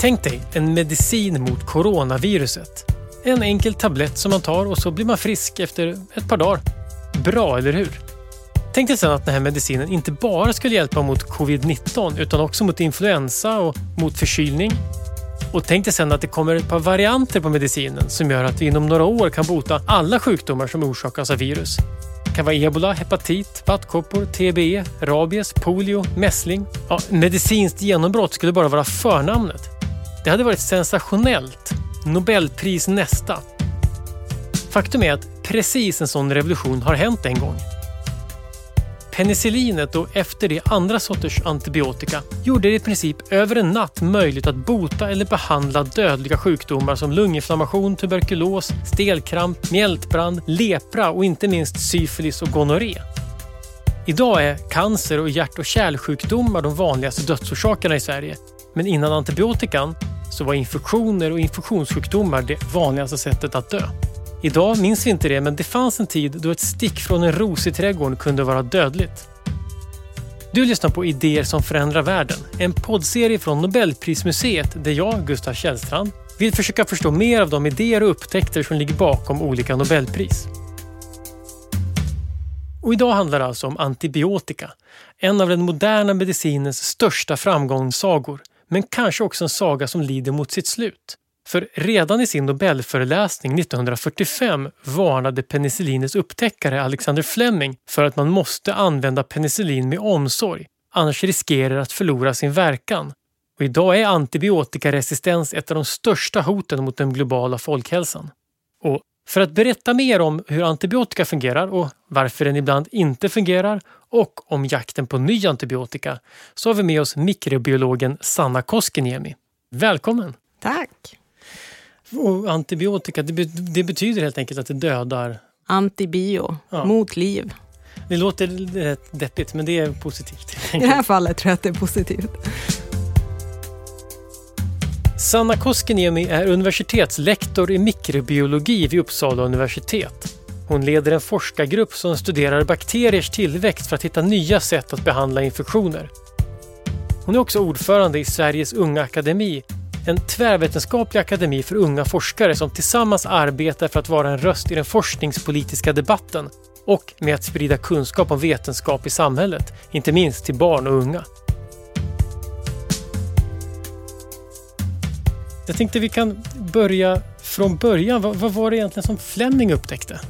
Tänk dig en medicin mot coronaviruset. En enkel tablett som man tar och så blir man frisk efter ett par dagar. Bra, eller hur? Tänk dig sen att den här medicinen inte bara skulle hjälpa mot covid-19 utan också mot influensa och mot förkylning. Och tänk dig sen att det kommer ett par varianter på medicinen som gör att vi inom några år kan bota alla sjukdomar som orsakas av virus. Det kan vara ebola, hepatit, vattkoppor, TBE, rabies, polio, mässling. Ja, medicinskt genombrott skulle bara vara förnamnet. Det hade varit sensationellt. Nobelpris nästa. Faktum är att precis en sån revolution har hänt en gång. Penicillinet och efter det andra sorters antibiotika gjorde det i princip över en natt möjligt att bota eller behandla dödliga sjukdomar som lunginflammation, tuberkulos, stelkramp, mjältbrand, lepra och inte minst syfilis och gonorré. Idag är cancer och hjärt och kärlsjukdomar de vanligaste dödsorsakerna i Sverige. Men innan antibiotikan så var infektioner och infektionssjukdomar det vanligaste sättet att dö. Idag minns vi inte det, men det fanns en tid då ett stick från en ros i trädgården kunde vara dödligt. Du lyssnar på Idéer som förändrar världen, en poddserie från Nobelprismuseet där jag, Gustav Källstrand, vill försöka förstå mer av de idéer och upptäckter som ligger bakom olika Nobelpris. Och idag handlar det alltså om antibiotika, en av den moderna medicinens största framgångssagor, men kanske också en saga som lider mot sitt slut. För redan i sin Nobelföreläsning 1945 varnade penicillinets upptäckare Alexander Fleming för att man måste använda penicillin med omsorg, annars riskerar att förlora sin verkan. Och idag är antibiotikaresistens ett av de största hoten mot den globala folkhälsan. Och för att berätta mer om hur antibiotika fungerar och varför den ibland inte fungerar och om jakten på ny antibiotika så har vi med oss mikrobiologen Sanna Koskiniemi. Välkommen! Tack! Och antibiotika, det, det, betyder helt enkelt att det dödar? Antibio, ja. mot liv. Det låter rätt deppigt, men det är positivt. I det här fallet tror jag att det är positivt. Sanna Koskiniemi är universitetslektor i mikrobiologi vid Uppsala universitet. Hon leder en forskargrupp som studerar bakteriers tillväxt för att hitta nya sätt att behandla infektioner. Hon är också ordförande i Sveriges Unga Akademi en tvärvetenskaplig akademi för unga forskare som tillsammans arbetar för att vara en röst i den forskningspolitiska debatten och med att sprida kunskap om vetenskap i samhället, inte minst till barn och unga. Jag tänkte vi kan börja från början. Vad, vad var det egentligen som Fleming upptäckte?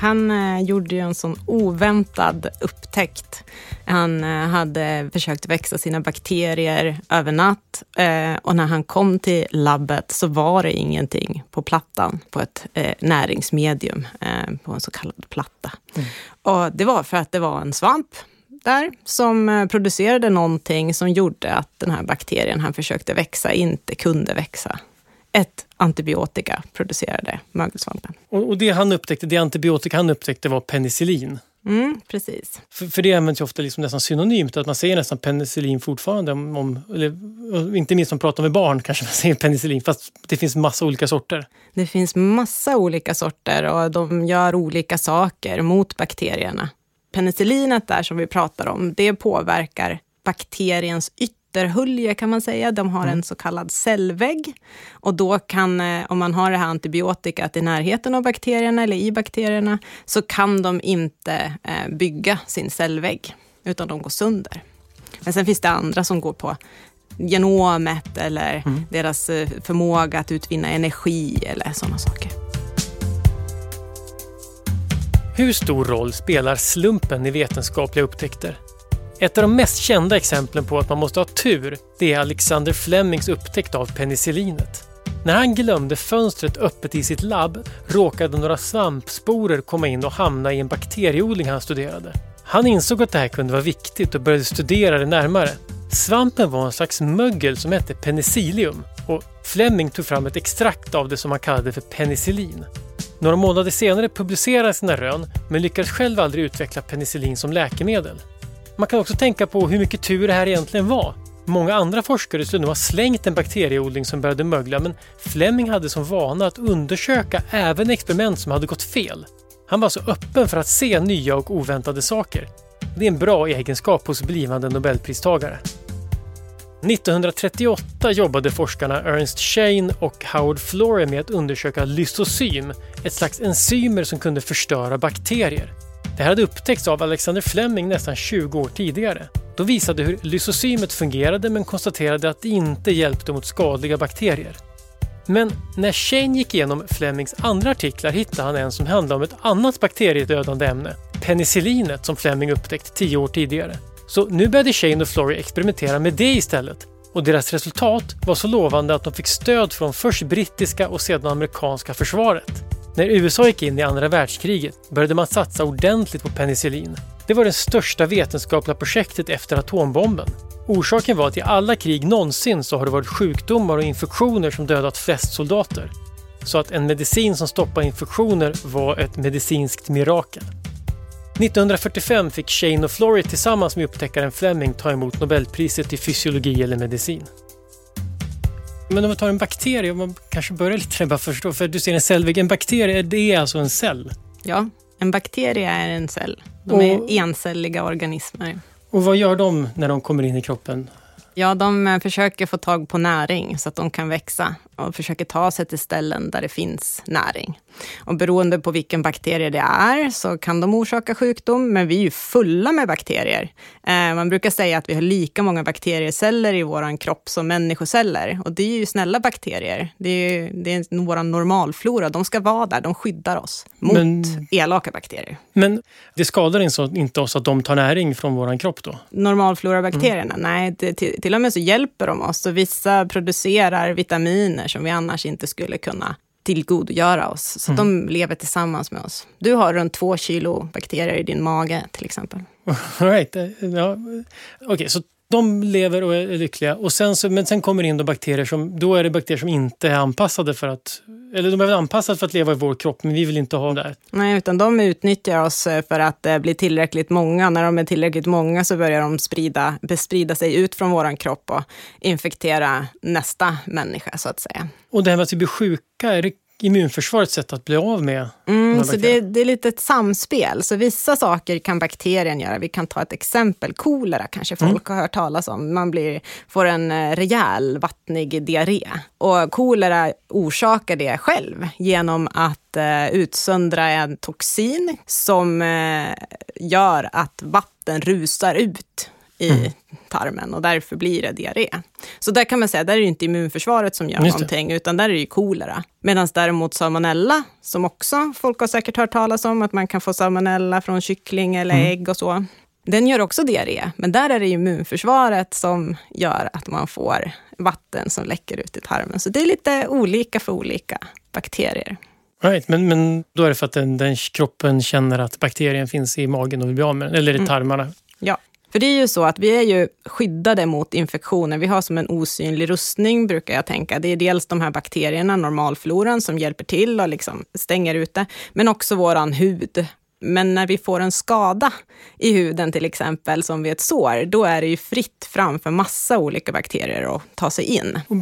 Han eh, gjorde ju en sån oväntad upptäckt. Han eh, hade försökt växa sina bakterier över natt eh, och när han kom till labbet så var det ingenting på plattan, på ett näringsmedium, på en så kallad platta. Mm. Och det var för att det var en svamp där som producerade någonting som gjorde att den här bakterien han försökte växa inte kunde växa ett antibiotika producerade mögelsvampen. Och, och det han upptäckte, det antibiotika han upptäckte var penicillin? Mm, precis. För, för det används ju ofta liksom nästan synonymt, att man säger nästan penicillin fortfarande. Om, om eller, inte minst om man pratar med barn kanske man säger penicillin, fast det finns massa olika sorter. Det finns massa olika sorter och de gör olika saker mot bakterierna. Penicillinet där som vi pratar om, det påverkar bakteriens yttre ytterhölje kan man säga. De har mm. en så kallad cellvägg. Och då kan, eh, om man har det här antibiotikat i närheten av bakterierna eller i bakterierna, så kan de inte eh, bygga sin cellvägg, utan de går sönder. Men sen finns det andra som går på genomet eller mm. deras eh, förmåga att utvinna energi eller sådana saker. Hur stor roll spelar slumpen i vetenskapliga upptäckter? Ett av de mest kända exemplen på att man måste ha tur, det är Alexander Flemings upptäckt av penicillinet. När han glömde fönstret öppet i sitt labb råkade några svampsporer komma in och hamna i en bakterieodling han studerade. Han insåg att det här kunde vara viktigt och började studera det närmare. Svampen var en slags mögel som hette penicillium och Fleming tog fram ett extrakt av det som han kallade för penicillin. Några månader senare publicerade han sina rön men lyckades själv aldrig utveckla penicillin som läkemedel. Man kan också tänka på hur mycket tur det här egentligen var. Många andra forskare skulle nog ha slängt en bakterieodling som började mögla men Fleming hade som vana att undersöka även experiment som hade gått fel. Han var så öppen för att se nya och oväntade saker. Det är en bra egenskap hos blivande nobelpristagare. 1938 jobbade forskarna Ernst Shane och Howard Florey med att undersöka lysosym, ett slags enzymer som kunde förstöra bakterier. Det här hade upptäckts av Alexander Fleming nästan 20 år tidigare. De visade hur lysosymet fungerade men konstaterade att det inte hjälpte mot skadliga bakterier. Men när Shane gick igenom Flemings andra artiklar hittade han en som handlade om ett annat bakteriedödande ämne, penicillinet som Fleming upptäckt tio år tidigare. Så nu började Shane och Flory experimentera med det istället och deras resultat var så lovande att de fick stöd från först brittiska och sedan amerikanska försvaret. När USA gick in i andra världskriget började man satsa ordentligt på penicillin. Det var det största vetenskapliga projektet efter atombomben. Orsaken var att i alla krig någonsin så har det varit sjukdomar och infektioner som dödat flest soldater. Så att en medicin som stoppar infektioner var ett medicinskt mirakel. 1945 fick Shane och Flory tillsammans med upptäckaren Fleming ta emot Nobelpriset i fysiologi eller medicin. Men om vi tar en bakterie, om man kanske börjar lite bara förstå, för du ser en cellvägg. En bakterie, det är alltså en cell? Ja, en bakterie är en cell. De och, är encelliga organismer. Och vad gör de när de kommer in i kroppen? Ja, de eh, försöker få tag på näring så att de kan växa och försöker ta sig till ställen där det finns näring. Och beroende på vilken bakterie det är så kan de orsaka sjukdom, men vi är ju fulla med bakterier. Eh, man brukar säga att vi har lika många bakterieceller i vår kropp som människoceller. Och det är ju snälla bakterier. Det är, det är vår normalflora. De ska vara där, de skyddar oss mot men, elaka bakterier. Men det skadar inte oss att de tar näring från vår kropp då? Normalflora-bakterierna? Mm. Nej, det, till, till och med så hjälper de oss. Så vissa producerar vitaminer som vi annars inte skulle kunna tillgodogöra oss. Så mm. de lever tillsammans med oss. Du har runt två kilo bakterier i din mage till exempel. right. Ja. Okej, okay, så de lever och är lyckliga. Och sen så, men sen kommer det in då bakterier som, då är det bakterier som inte är anpassade för att, eller de är anpassade för att leva i vår kropp, men vi vill inte ha det. Nej, utan de utnyttjar oss eh, för att eh, bli tillräckligt många. När de är tillräckligt många så börjar de sprida, besprida sig ut från vår kropp och infektera nästa människa, så att säga. Och det här med att vi blir sjuka, är det immunförsvarets sätt att bli av med mm, så det, det, är lite ett samspel. Så vissa saker kan bakterien göra. Vi kan ta ett exempel. Kolera kanske folk mm. har hört talas om. Man blir, får en eh, rejäl vattnig diarré. Och kolera orsakar det själv genom att uh, utsöndra en toxin som uh, gör att vatten rusar ut i mm. tarmen och därför blir det diarré. Så där kan man säga, där är det inte immunförsvaret som gör någonting, utan där är det kolera. Medan däremot salmonella, som också folk har säkert hört talas om, att man kan få salmonella från kyckling eller mm. ägg och så. Den gör också diarré, men där är det immunförsvaret som gör att man får vatten som läcker ut i tarmen. Så det är lite olika för olika bakterier. Right, men, men då är det för att den, den kroppen känner att bakterien finns i magen och vill bli av med den, eller i mm. tarmarna? Ja, för det är ju så att vi är ju skyddade mot infektioner. Vi har som en osynlig rustning, brukar jag tänka. Det är dels de här bakterierna, normalfloran, som hjälper till och liksom stänger ute, men också våran hud. Men när vi får en skada i huden till exempel, som vid ett sår, då är det ju fritt fram för massa olika bakterier att ta sig in. Och,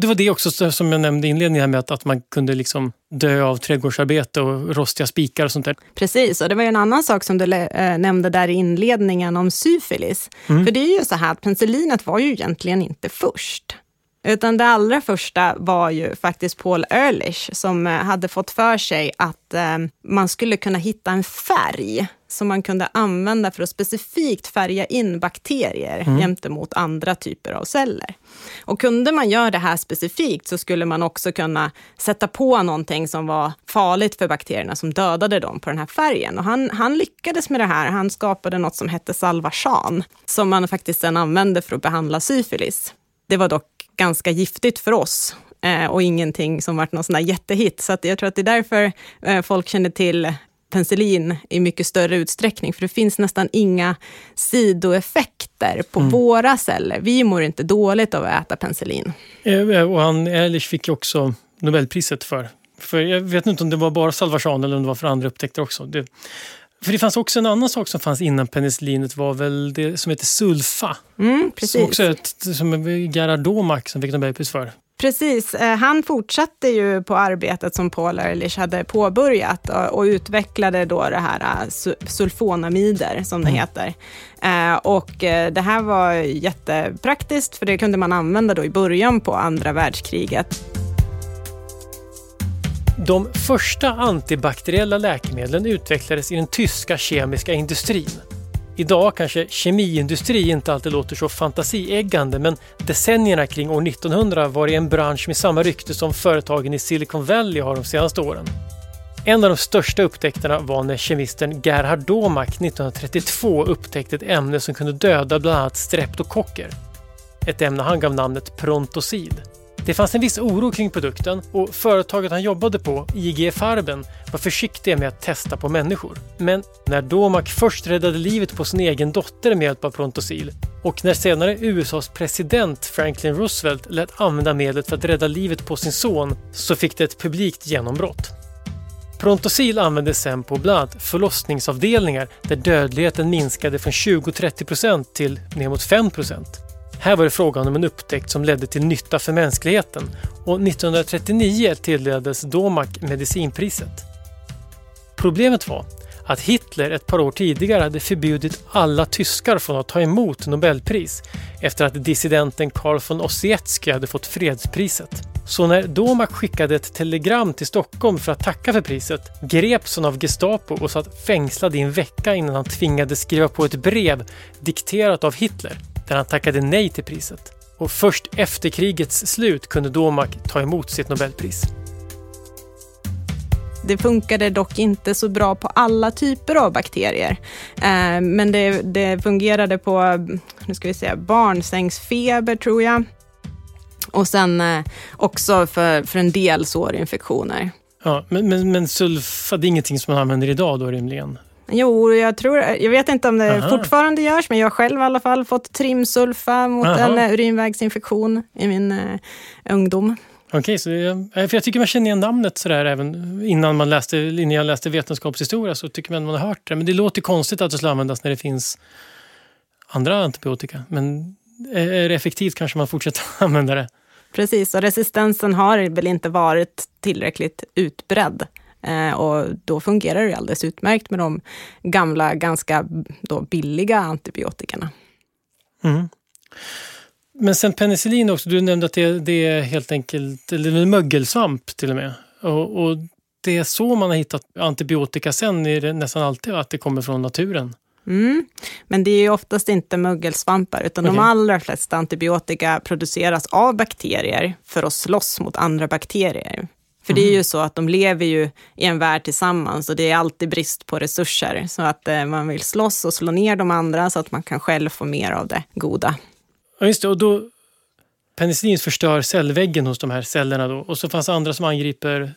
det var det också som jag nämnde i inledningen, med att, att man kunde liksom dö av trädgårdsarbete och rostiga spikar och sånt där. Precis, och det var ju en annan sak som du äh, nämnde där i inledningen om syfilis. Mm. För det är ju så här att penicillinet var ju egentligen inte först. Utan det allra första var ju faktiskt Paul Ehrlich som eh, hade fått för sig att eh, man skulle kunna hitta en färg som man kunde använda för att specifikt färga in bakterier mm. gentemot andra typer av celler. Och kunde man göra det här specifikt så skulle man också kunna sätta på någonting som var farligt för bakterierna som dödade dem på den här färgen. Och han, han lyckades med det här. Han skapade något som hette salvarsan som man faktiskt sen använde för att behandla syfilis. Det var dock ganska giftigt för oss eh, och ingenting som varit någon sån här jättehit. Så jag tror att det är därför eh, folk känner till penicillin i mycket större utsträckning, för det finns nästan inga sidoeffekter på mm. våra celler. Vi mår inte dåligt av att äta penicillin. Eh, och han, Ehrlich fick ju också Nobelpriset för, för jag vet inte om det var bara salvarsan eller om det var för andra upptäckter också. Det, För det fanns också en annan sak som fanns innan penicillinet var väl det som heter sulfa. Mm. Som också är ett, som Gerhard Domak som fick Nobelpris för. Precis. Eh, han fortsatte ju på arbetet som Paul Ehrlich hade påbörjat och utvecklade då det här eh, sulfonamider, som det mm. heter. Eh, och det här var jättepraktiskt, för det kunde man använda då i början på andra världskriget. De första antibakteriella läkemedlen utvecklades i den tyska kemiska industrin. Idag kanske kemiindustri inte alltid låter så fantasieggande men decennierna kring år 1900 var det en bransch med samma rykte som företagen i Silicon Valley har de senaste åren. En av de största upptäckterna var när kemisten Gerhard Domak 1932 upptäckte ett ämne som kunde döda bland annat streptokocker. Ett ämne han gav namnet prontosid. Det fanns en viss oro kring produkten och företaget han jobbade på, IG Farben, var försiktiga med att testa på människor. Men när Domak först räddade livet på sin egen dotter med hjälp av Prontosil och när senare USAs president Franklin Roosevelt lät använda medlet för att rädda livet på sin son så fick det ett publikt genombrott. Prontosil användes sen på bland annat förlossningsavdelningar där dödligheten minskade från 20-30% till ner mot 5%. Här var det frågan om en upptäckt som ledde till nytta för mänskligheten och 1939 tilldelades Domac medicinpriset. Problemet var att Hitler ett par år tidigare hade förbjudit alla tyskar från att ta emot Nobelpris efter att dissidenten Karl von Ossietzky hade fått fredspriset. Så när Domak skickade ett telegram till Stockholm för att tacka för priset greps han av Gestapo och satt fängslad i en vecka innan han tvingades skriva på ett brev dikterat av Hitler där han tackade nej till priset. Och först efter krigets slut kunde Domak ta emot sitt Nobelpris. Det funkade dock inte så bra på alla typer av bakterier. Eh, men det, det fungerade på nu ska vi säga, barnsängsfeber, tror jag. Och sen eh, också för, för en del sårinfektioner. Ja, men, men, men sulfa, det är ingenting som man använder idag då rimligen? Jo, jag tror, jag vet inte om det Aha. fortfarande görs, men jag själv i alla fall fått trimsulfa mot Aha. en eh, urinvägsinfektion i min uh, ungdom. Okej, okay, så för jag tycker man känner igen namnet sådär även innan, man läste, innan jag läste vetenskapshistoria så tycker man att man har hört det. Men det låter konstigt att det skulle användas när det finns andra antibiotika. Men är det effektivt kanske man fortsätter använda det. Precis, och resistensen har väl inte varit tillräckligt utbredd. Eh, och då fungerar det alldeles utmärkt med de gamla, ganska då billiga antibiotikerna. Mm. Men sen penicillin också, du nämnde att det, det är helt enkelt eller mögelsvamp till och med. Och, och, det är så man har hittat antibiotika sen, är det nästan alltid att det kommer från naturen. Mm. Men det är oftast inte mögelsvampar, utan okay. de allra flesta antibiotika produceras av bakterier för att slåss mot andra bakterier. För det är ju mm. så att de lever ju i en värld tillsammans och det är alltid brist på resurser. Så att eh, man vill slåss och slå ner de andra så att man kan själv få mer av det goda. Ja, just det. Och då, penicillin förstör cellväggen hos de här cellerna då. Och så fanns det andra som angriper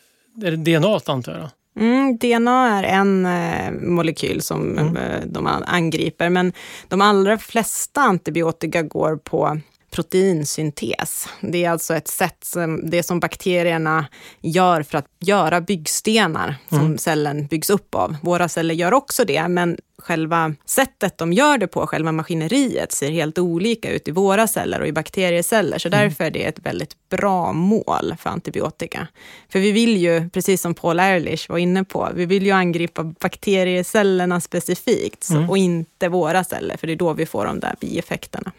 DNA antar jag? Mm, DNA är en eh, molekyl som mm. eh, de angriper, men de allra flesta antibiotika går på proteinsyntes. Det är alltså ett sätt, som, det som bakterierna gör för att göra byggstenar som mm. cellen byggs upp av. Våra celler gör också det, men själva sättet de gör det på, själva maskineriet, ser helt olika ut i våra celler och i bakterieceller. Så mm. därför är det ett väldigt bra mål för antibiotika. För vi vill ju, precis som Paul Ehrlich var inne på, vi vill ju angripa bakteriecellerna specifikt mm. och inte våra celler, för det är då vi får de där bieffekterna.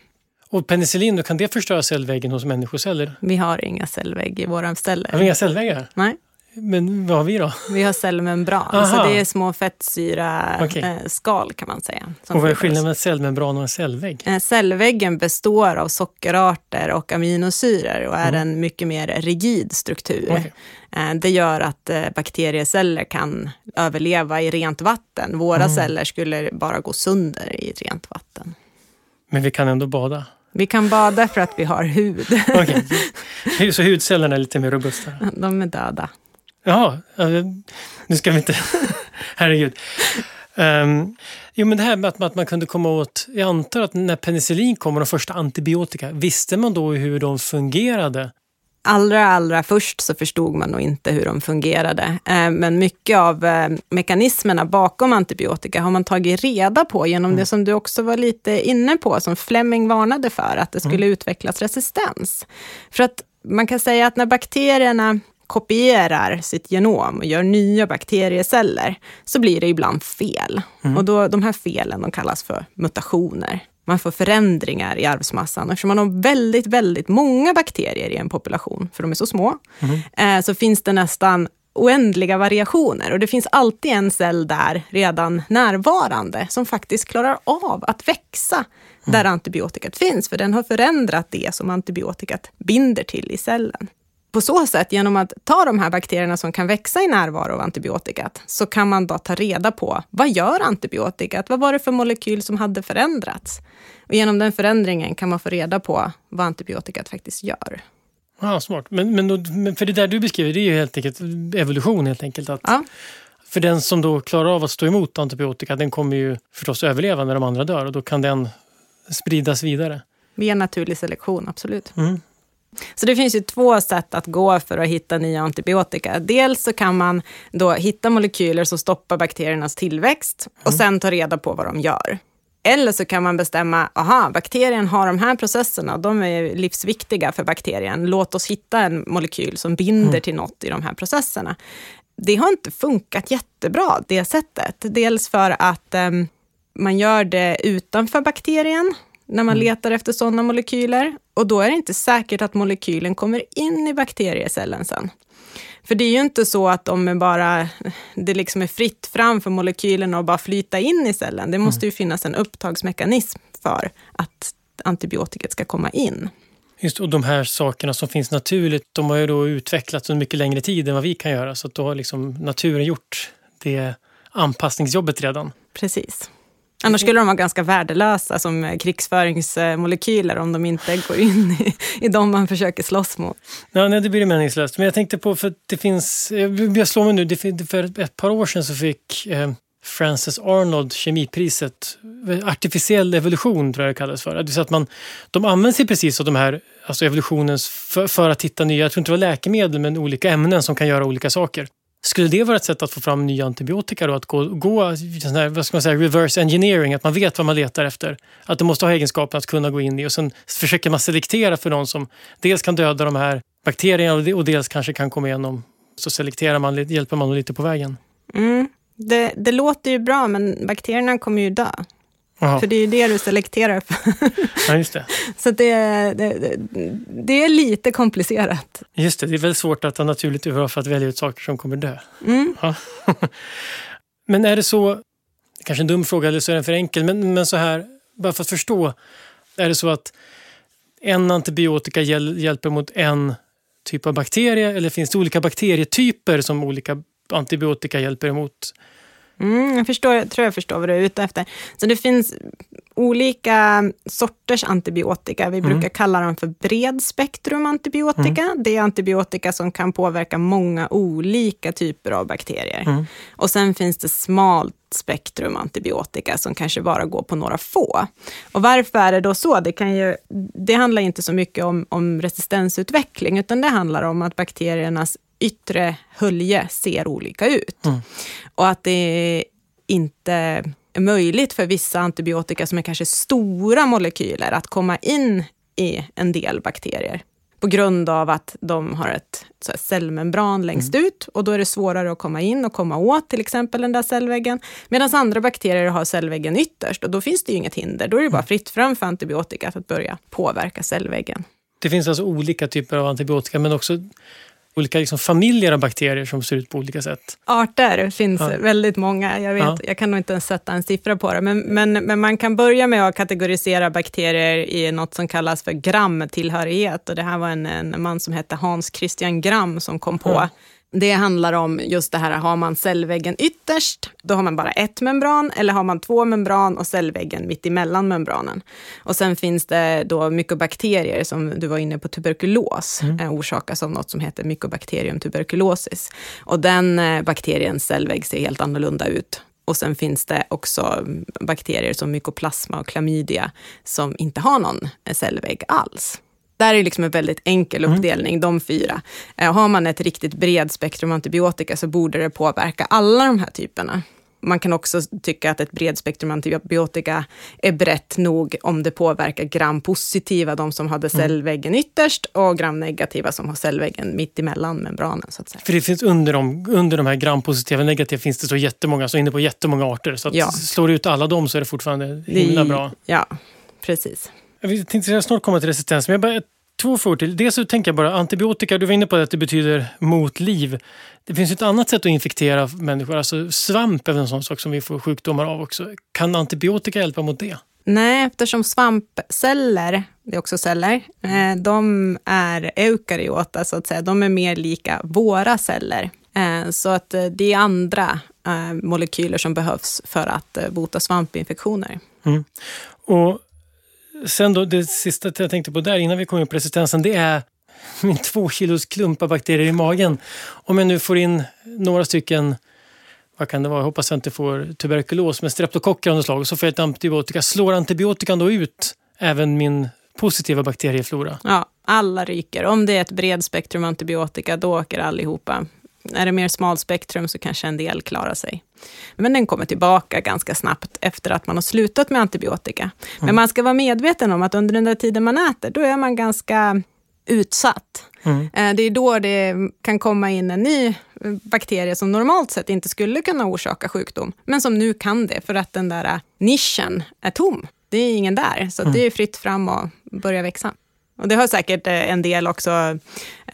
Och penicillin, kan det förstöra cellväggen hos människoceller? Vi har inga cellvägg i våra celler. Har vi inga cellväggar? Nej. Men vad har vi då? Vi har cellmembran, Aha. så det är små fettsyra okay. Eh, skal kan man säga. Och vad är skillnaden mellan cellmembran och en cellvägg? Eh, cellväggen består av sockerarter och aminosyror och är mm. en mycket mer rigid struktur. Okay. Eh, det gör att bakterieceller kan överleva i rent vatten. Våra mm. celler skulle bara gå sönder i rent vatten. Men vi kan ändå bada? Vi kan bada för att vi har hud. okay. Så hudcellerna är lite mer robusta? De är döda. Jaha, nu ska vi inte... Herregud. Um, jo, men det här med att, att, man kunde komma åt... Jag antar att när penicillin kom och de första antibiotika, visste man då hur de fungerade? Allra, allra först så förstod man nog inte hur de fungerade. Eh, men mycket av eh, mekanismerna bakom antibiotika har man tagit reda på genom mm. det som du också var lite inne på, som Fleming varnade för, att det skulle mm. utvecklas resistens. För att man kan säga att när bakterierna kopierar sitt genom och gör nya bakterieceller, så blir det ibland fel. Mm. Och då, de här felen de kallas för mutationer man får förändringar i arvsmassan. Eftersom man har väldigt, väldigt många bakterier i en population, för de är så små, mm. så finns det nästan oändliga variationer och det finns alltid en cell där redan närvarande som faktiskt klarar av att växa mm. där antibiotikat finns, för den har förändrat det som antibiotikat binder till i cellen på så sätt, genom att ta de här bakterierna som kan växa i närvaro av antibiotikat, så kan man då ta reda på vad gör antibiotikat? Vad var det för molekyl som hade förändrats? Och genom den förändringen kan man få reda på vad antibiotikat faktiskt gör. Ja, smart. Men, men, då, men för det där du beskriver, det är ju helt enkelt evolution helt enkelt. Att ja. För den som då klarar av att stå emot antibiotika, den kommer ju förstås överleva när de andra dör och då kan den spridas vidare. Via naturlig selektion, absolut. Mm. Så det finns ju två sätt att gå för att hitta nya antibiotika. Dels så kan man då hitta molekyler som stoppar bakteriernas tillväxt och mm. sen ta reda på vad de gör. Eller så kan man bestämma, aha, bakterien har de här processerna, de är livsviktiga för bakterien. Låt oss hitta en molekyl som binder mm. till något i de här processerna. Det har inte funkat jättebra, det sättet. Dels för att um, man gör det utanför bakterien, när man mm. letar efter sådana molekyler. Och då är det inte säkert att molekylen kommer in i bakteriecellen sen. För det är ju inte så att de bara, det liksom är fritt fram för molekylerna att bara flyta in i cellen. Det måste ju finnas en upptagsmekanism för att antibiotiket ska komma in. Just och de här sakerna som finns naturligt, de har ju då utvecklats under mycket längre tid än vad vi kan göra. Så då har liksom naturen gjort det anpassningsjobbet redan. Precis. Annars skulle de vara ganska värdelösa som krigsföringsmolekyler om de inte går in i, i de man försöker slåss mot. Ja, nej, det blir meningslöst. Men jag tänkte på, för det finns, jag slår mig nu, för ett par år sedan så fick eh, Frances Arnold kemipriset, artificiell evolution tror jag det kallas för. Det att man, de används i precis av de här, alltså evolutionens, för, för att hitta nya, jag tror inte det var läkemedel, men olika ämnen som kan göra olika saker. Skulle det vara ett sätt att få fram nya antibiotika då? Att gå, gå sån här, vad ska man säga, reverse engineering, att man vet vad man letar efter. Att det måste ha egenskapen att kunna gå in i och sen försöker man selektera för någon som dels kan döda de här bakterierna och dels kanske kan komma igenom. Så selekterar man, hjälper man dem lite på vägen. Mm. Det, det låter ju bra, men bakterierna kommer ju dö. Aha. För det är ju det du selekterar för. Ja, just det. Så det, det, det, är lite komplicerat. Just det, det är väldigt svårt att ha naturligt urval för att välja ut saker som kommer dö. Mm. Ja. Men är det så, kanske en dum fråga eller så är den för enkel, men, men så här, bara för att förstå. Är det så att en antibiotika hjäl, hjälper mot en typ av bakterie eller finns det olika bakterietyper som olika antibiotika hjälper emot? Mm, jag, förstår, jag tror jag förstår vad du är ute efter. Så det finns olika sorters antibiotika. Vi mm. brukar kalla dem för bredspektrum antibiotika. Mm. Det är antibiotika som kan påverka många olika typer av bakterier. Mm. Och sen finns det smalt spektrum antibiotika som kanske bara går på några få. Och varför är det då så? Det, kan ju, det handlar inte så mycket om, om resistensutveckling, utan det handlar om att bakteriernas yttre hölje ser olika ut. Mm. Och att det inte är möjligt för vissa antibiotika som är kanske stora molekyler att komma in i en del bakterier på grund av att de har ett cellmembran längst mm. ut och då är det svårare att komma in och komma åt till exempel den där cellväggen. Medan andra bakterier har cellväggen ytterst och då finns det ju inget hinder. Då är det bara mm. fritt fram för antibiotika att börja påverka cellväggen. Det finns alltså olika typer av antibiotika men också olika liksom familjer av bakterier som ser ut på olika sätt? Arter finns ja. väldigt många. Jag, vet, ja. jag kan nog inte ens sätta en siffra på det, men, men, men man kan börja med att kategorisera bakterier i något som kallas för gramtillhörighet. Och det här var en, en man som hette Hans Christian Gram som kom på ja det handlar om just det här, har man cellväggen ytterst, då har man bara ett membran, eller har man två membran och cellväggen mitt emellan membranen. Och sen finns det då mykobakterier, som du var inne på, tuberkulos, mm. eh, orsakas av något som heter Mycobacterium tuberculosis. Och den eh, bakteriens cellvägg ser helt annorlunda ut. Och sen finns det också bakterier som mykoplasma och klamydia som inte har någon cellvägg alls. Där är liksom en väldigt enkel mm. uppdelning, mm. de fyra. Eh, har man ett riktigt bred spektrum antibiotika så borde det påverka alla de här typerna. Man kan också tycka att ett bredspektrum antibiotika är brett nog om det påverkar gram-positiva, de som hade mm. cellväggen ytterst, och gram-negativa som har cellväggen mitt emellan membranen. Så att säga. För det finns under de, under de här gram-positiva och negativa finns det så jättemånga, så inne på jättemånga arter. Så att ja. slår du ut alla dem så är det fortfarande himla bra. Ja, precis. Jag tänkte snart komma till resistens, men jag bara, två frågor till. Dels så tänker jag bara antibiotika, du var inne på att det betyder mot liv. Det finns ett annat sätt att infektera människor, alltså svamp är en sån sak som vi får sjukdomar av också. Kan antibiotika hjälpa mot det? Nej, eftersom svampceller, det är också celler, eh, de är eukaryota så att säga. De är mer lika våra celler. Eh, så att eh, det är andra molekyler som behövs för att bota svampinfektioner. Mm. Och sen då, det sista jag tänkte på där innan vi kom in på resistensen, det är min två kilos klumpa bakterier i magen. Om jag nu får in några stycken, vad kan det vara, jag hoppas jag inte får tuberkulos, men streptokocker av något slag, så får jag ett antibiotika. Slår antibiotikan då ut även min positiva bakterieflora? Ja, alla ryker. Om det är ett bredspektrum antibiotika, då åker allihopa. Är det mer smalspektrum så kanske en del klarar sig. Men den kommer tillbaka ganska snabbt efter att man har slutat med antibiotika. Mm. Men man ska vara medveten om att under den där tiden man äter, då är man ganska utsatt. Mm. Eh, det är då det kan komma in en ny bakterie som normalt sett inte skulle kunna orsaka sjukdom, men som nu kan det för att den där nischen är tom. Det är ingen där, så mm. det är fritt fram och börja växa. Och det har säkert eh, en del också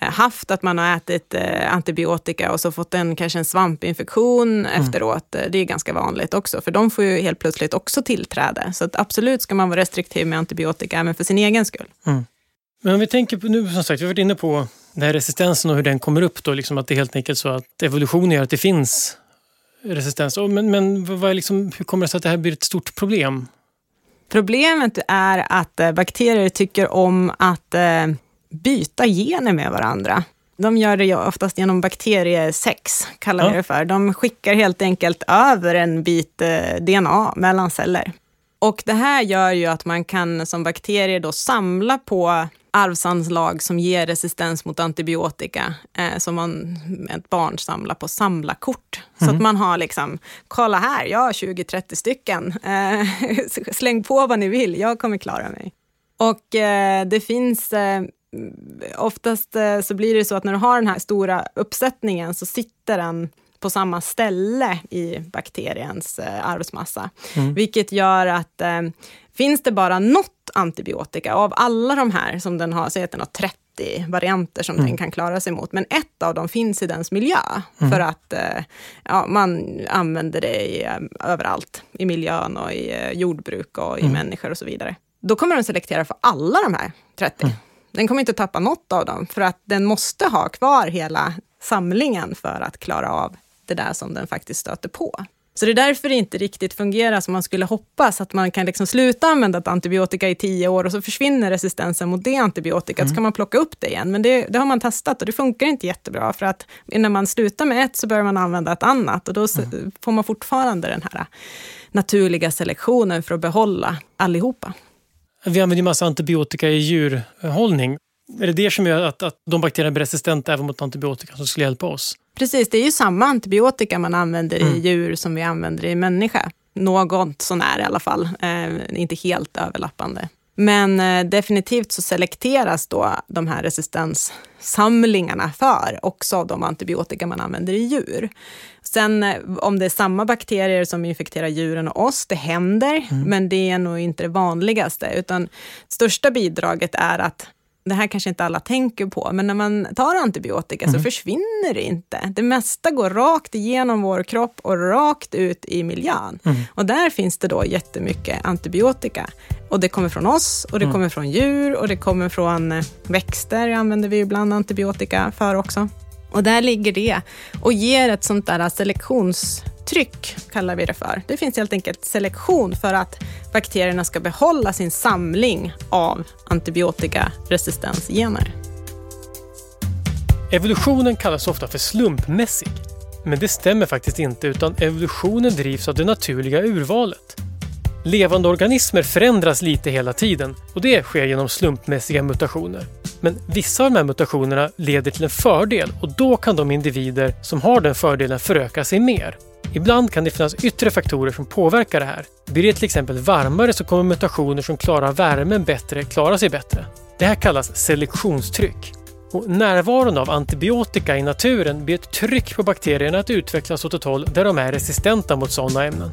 eh, haft, att man har ätit antibiotika och så fått en, kanske en svampinfektion mm. efteråt. Det är ganska vanligt också, för de får ju helt plötsligt också tillträde. Så absolut ska man vara restriktiv med antibiotika även för sin egen skull. Mm. Men om vi tänker på nu, som sagt, vi har varit inne på den här resistensen och hur den kommer upp då, liksom att det är helt enkelt så att evolutionen gör att det finns resistens. Men, men vad är liksom, hur kommer det sig att det här blir ett stort problem? Problemet är att eh, bakterier tycker om att eh, byta gener med varandra. De gör det oftast genom bakteriesex, kallar ja. vi det för. De skickar helt enkelt över en bit eh, DNA mellan celler. Och det här gör ju att man kan som bakterier då samla på arvsanslag som ger resistens mot antibiotika, eh, som man, ett barn samlar på samlarkort. Mm. Så att mhm. man har liksom, kolla här, jag har 20-30 stycken. Eh, släng på vad ni vill, jag kommer klara mig. Och eh, det finns eh, oftast eh, så blir det så att när du har den här stora uppsättningen så sitter den på samma ställe i bakteriens eh, arvsmassa. Mm. Vilket gör att finns det bara något antibiotika av alla de här som den har, säg att den har 30 varianter som mm. den kan klara sig mot, men ett av dem finns i dens miljö. Mm. För att eh, ja, man använder det i, eh, överallt, i miljön och i eh, jordbruk och i mm. människor och så vidare. Då kommer den selektera för alla de här 30. Mm. Den kommer inte tappa något av dem, för att den måste ha kvar hela samlingen för att klara av det där som den faktiskt stöter på. Så det är därför det inte riktigt fungerar som man skulle hoppas, att man kan liksom sluta använda ett antibiotika i tio år och så försvinner resistensen mot det antibiotikat, mm. så kan man plocka upp det igen. Men det, det, har man testat och det funkar inte jättebra, för att när man slutar med ett så börjar man använda ett annat och då mm. får man fortfarande den här naturliga selektionen för att behålla allihopa. Vi använder ju massa antibiotika i djurhållning. Är det det som gör att, att de bakterierna blir resistenta även mot antibiotika som skulle hjälpa oss? Precis, det är ju samma antibiotika man använder mm. i djur som vi använder i människa. Något sånär i alla fall, eh, inte helt överlappande. Men eh, definitivt så selekteras då de här resistenssamlingarna för också de antibiotika man använder i djur. Sen eh, om det är samma bakterier som infekterar djuren och oss, det händer, mm. men det är nog inte det vanligaste, utan största bidraget är att det här kanske inte alla tänker på, men när man tar antibiotika mm. så försvinner det inte. Det mesta går rakt igenom vår kropp och rakt ut i miljön. Mm. Och där finns det då jättemycket antibiotika. Och det kommer från oss och det mm. kommer från djur och det kommer från eh, växter, använder vi ibland antibiotika för också. Och där ligger det och ger ett sånt där selektionstryck, kallar vi det för. Det finns helt enkelt selektion för att bakterierna ska behålla sin samling av antibiotikaresistensgener. Evolutionen kallas ofta för slumpmässig. Men det stämmer faktiskt inte utan evolutionen drivs av det naturliga urvalet. Levande organismer förändras lite hela tiden och det sker genom slumpmässiga mutationer. Men vissa av de här mutationerna leder till en fördel och då kan de individer som har den fördelen föröka sig mer. Ibland kan det finnas yttre faktorer som påverkar det här. Blir det till exempel varmare så kommer mutationer som klarar värmen bättre klara sig bättre. Det här kallas selektionstryck. Och närvaron av antibiotika i naturen blir ett tryck på bakterierna att utvecklas åt ett håll där de är resistenta mot sådana ämnen.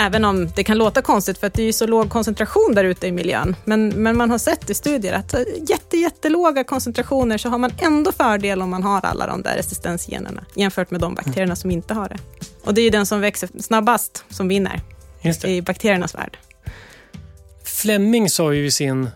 Även om det kan låta konstigt för att det är så låg koncentration där ute i miljön. Men, men man har sett i studier att jätte, jättelåga koncentrationer så har man ändå fördel om man har alla de där resistensgenerna jämfört med de bakterierna som inte har det. Och det är ju den som växer snabbast som vinner i bakteriernas värld. Fleming sa ju i sin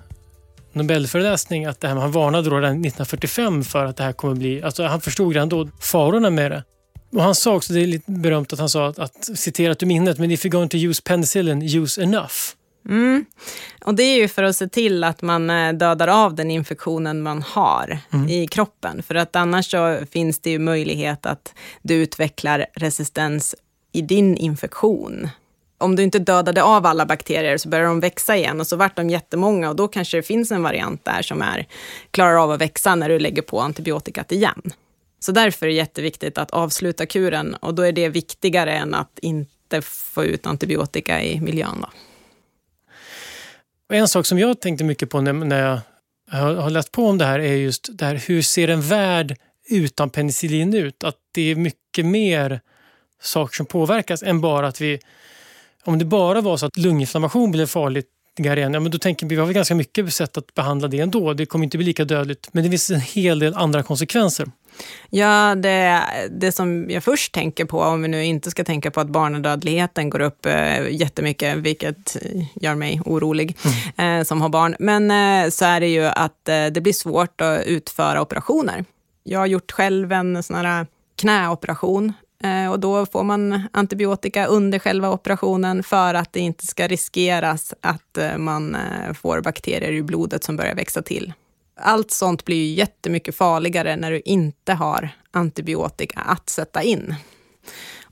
Nobelföreläsning att det här, han varnade då redan 1945 för att det här kommer bli... Alltså han förstod redan då farorna med det. Och han sa också, det är lite berömt att han sa att, att citerat ur minnet, men if you're going to use penicillin, use enough. Mm. Och det är ju för att se till att man eh, dödar av den infektionen man har mm. i kroppen. För att annars så finns det ju möjlighet att du utvecklar resistens i din infektion om du inte dödade av alla bakterier så börjar de växa igen och så vart de jättemånga och då kanske det finns en variant där som är, klarar av att växa när du lägger på antibiotikat igen. Så därför är det jätteviktigt att avsluta kuren och då är det viktigare än att inte få ut antibiotika i miljön. Då. Och en sak som jag tänkte mycket på när jag har läst på om det här är just det här, hur ser en värld utan penicillin ut? Att det är mycket mer saker som påverkas än bara att vi om det bara var så att lunginflammation blev farligt igen, ja, men då tänker vi, vi har väl ganska mycket sätt att behandla det ändå. Det kommer inte bli lika dödligt. Men det finns en hel del andra konsekvenser. Ja, det, det som jag först tänker på, om vi nu inte ska tänka på att barnadödligheten går upp eh, jättemycket, vilket gör mig orolig mm. eh, som har barn, men eh, så är det ju att eh, det blir svårt att utföra operationer. Jag har gjort själv en sån här knäoperation Eh, och då får man antibiotika under själva operationen för att det inte ska riskeras att eh, man eh, får bakterier i blodet som börjar växa till. Allt sånt blir ju jättemycket farligare när du inte har antibiotika att sätta in.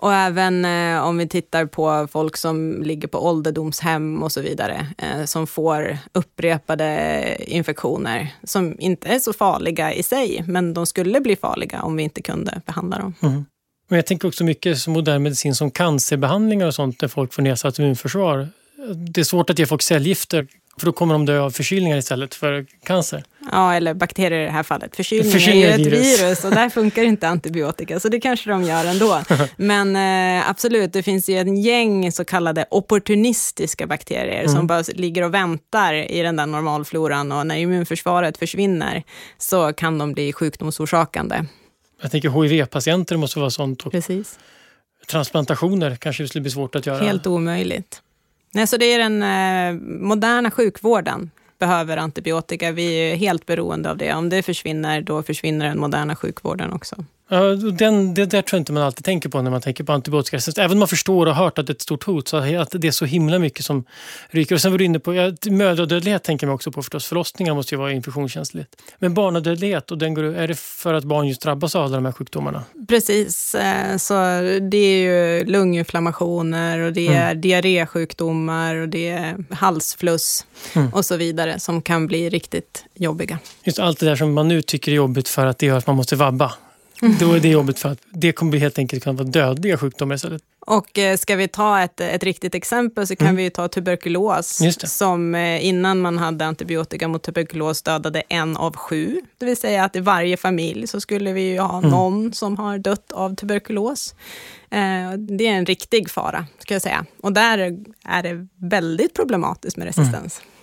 Och även eh, om vi tittar på folk som ligger på ålderdomshem och så vidare, eh, som får upprepade infektioner som inte är så farliga i sig, men de skulle bli farliga om vi inte kunde behandla dem. Mm. Men jag tänker också mycket som modern medicin som cancerbehandlingar och sånt där folk får nedsatt immunförsvar. Det är svårt att ge folk cellgifter för då kommer de dö av förkylningar istället för cancer. Ja, eller bakterier i det här fallet. Förkylning, Förkylning är ju ett virus. virus och där funkar inte antibiotika, så det kanske de gör ändå. Men eh, absolut, det finns ju en gäng så kallade opportunistiska bakterier mm. som bara ligger och väntar i den där normalfloran och när immunförsvaret försvinner så kan de bli sjukdomsorsakande. Jag tänker HIV-patienter måste vara sånt. Precis. Transplantationer kanske skulle bli svårt att göra. Helt omöjligt. Nej, så det är den eh, moderna sjukvården behöver antibiotika. Vi är helt beroende av det. Om det försvinner, då försvinner den moderna sjukvården också. Den, det där tror jag inte man alltid tänker på när man tänker på antibiotikaresistens. Även om man förstår och har hört att det är ett stort hot, så att det är så himla mycket som ryker. Och sen var du inne på ja, mödradödlighet tänker man också på förstås. Förlossningar måste ju vara infektionskänsligt. Men barnadödlighet, och den går, är det för att barn just drabbas av alla de här sjukdomarna? Precis, eh, så det är ju lunginflammationer och det är mm. diarrésjukdomar och det är halsfluss mm. och så vidare som kan bli riktigt jobbiga. Just allt det där som man nu tycker är jobbigt för att det gör att man måste vabba. Då är det jobbigt för att det kommer helt enkelt kunna vara dödliga sjukdomar istället. Och eh, ska vi ta ett, ett riktigt exempel så kan mm. vi ta tuberkulos. Som eh, innan man hade antibiotika mot tuberkulos dödade en av sju. Det vill säga att i varje familj så skulle vi ha mm. någon som har dött av tuberkulos. Eh, det är en riktig fara, ska jag säga. Och där är det väldigt problematiskt med resistens. Mm.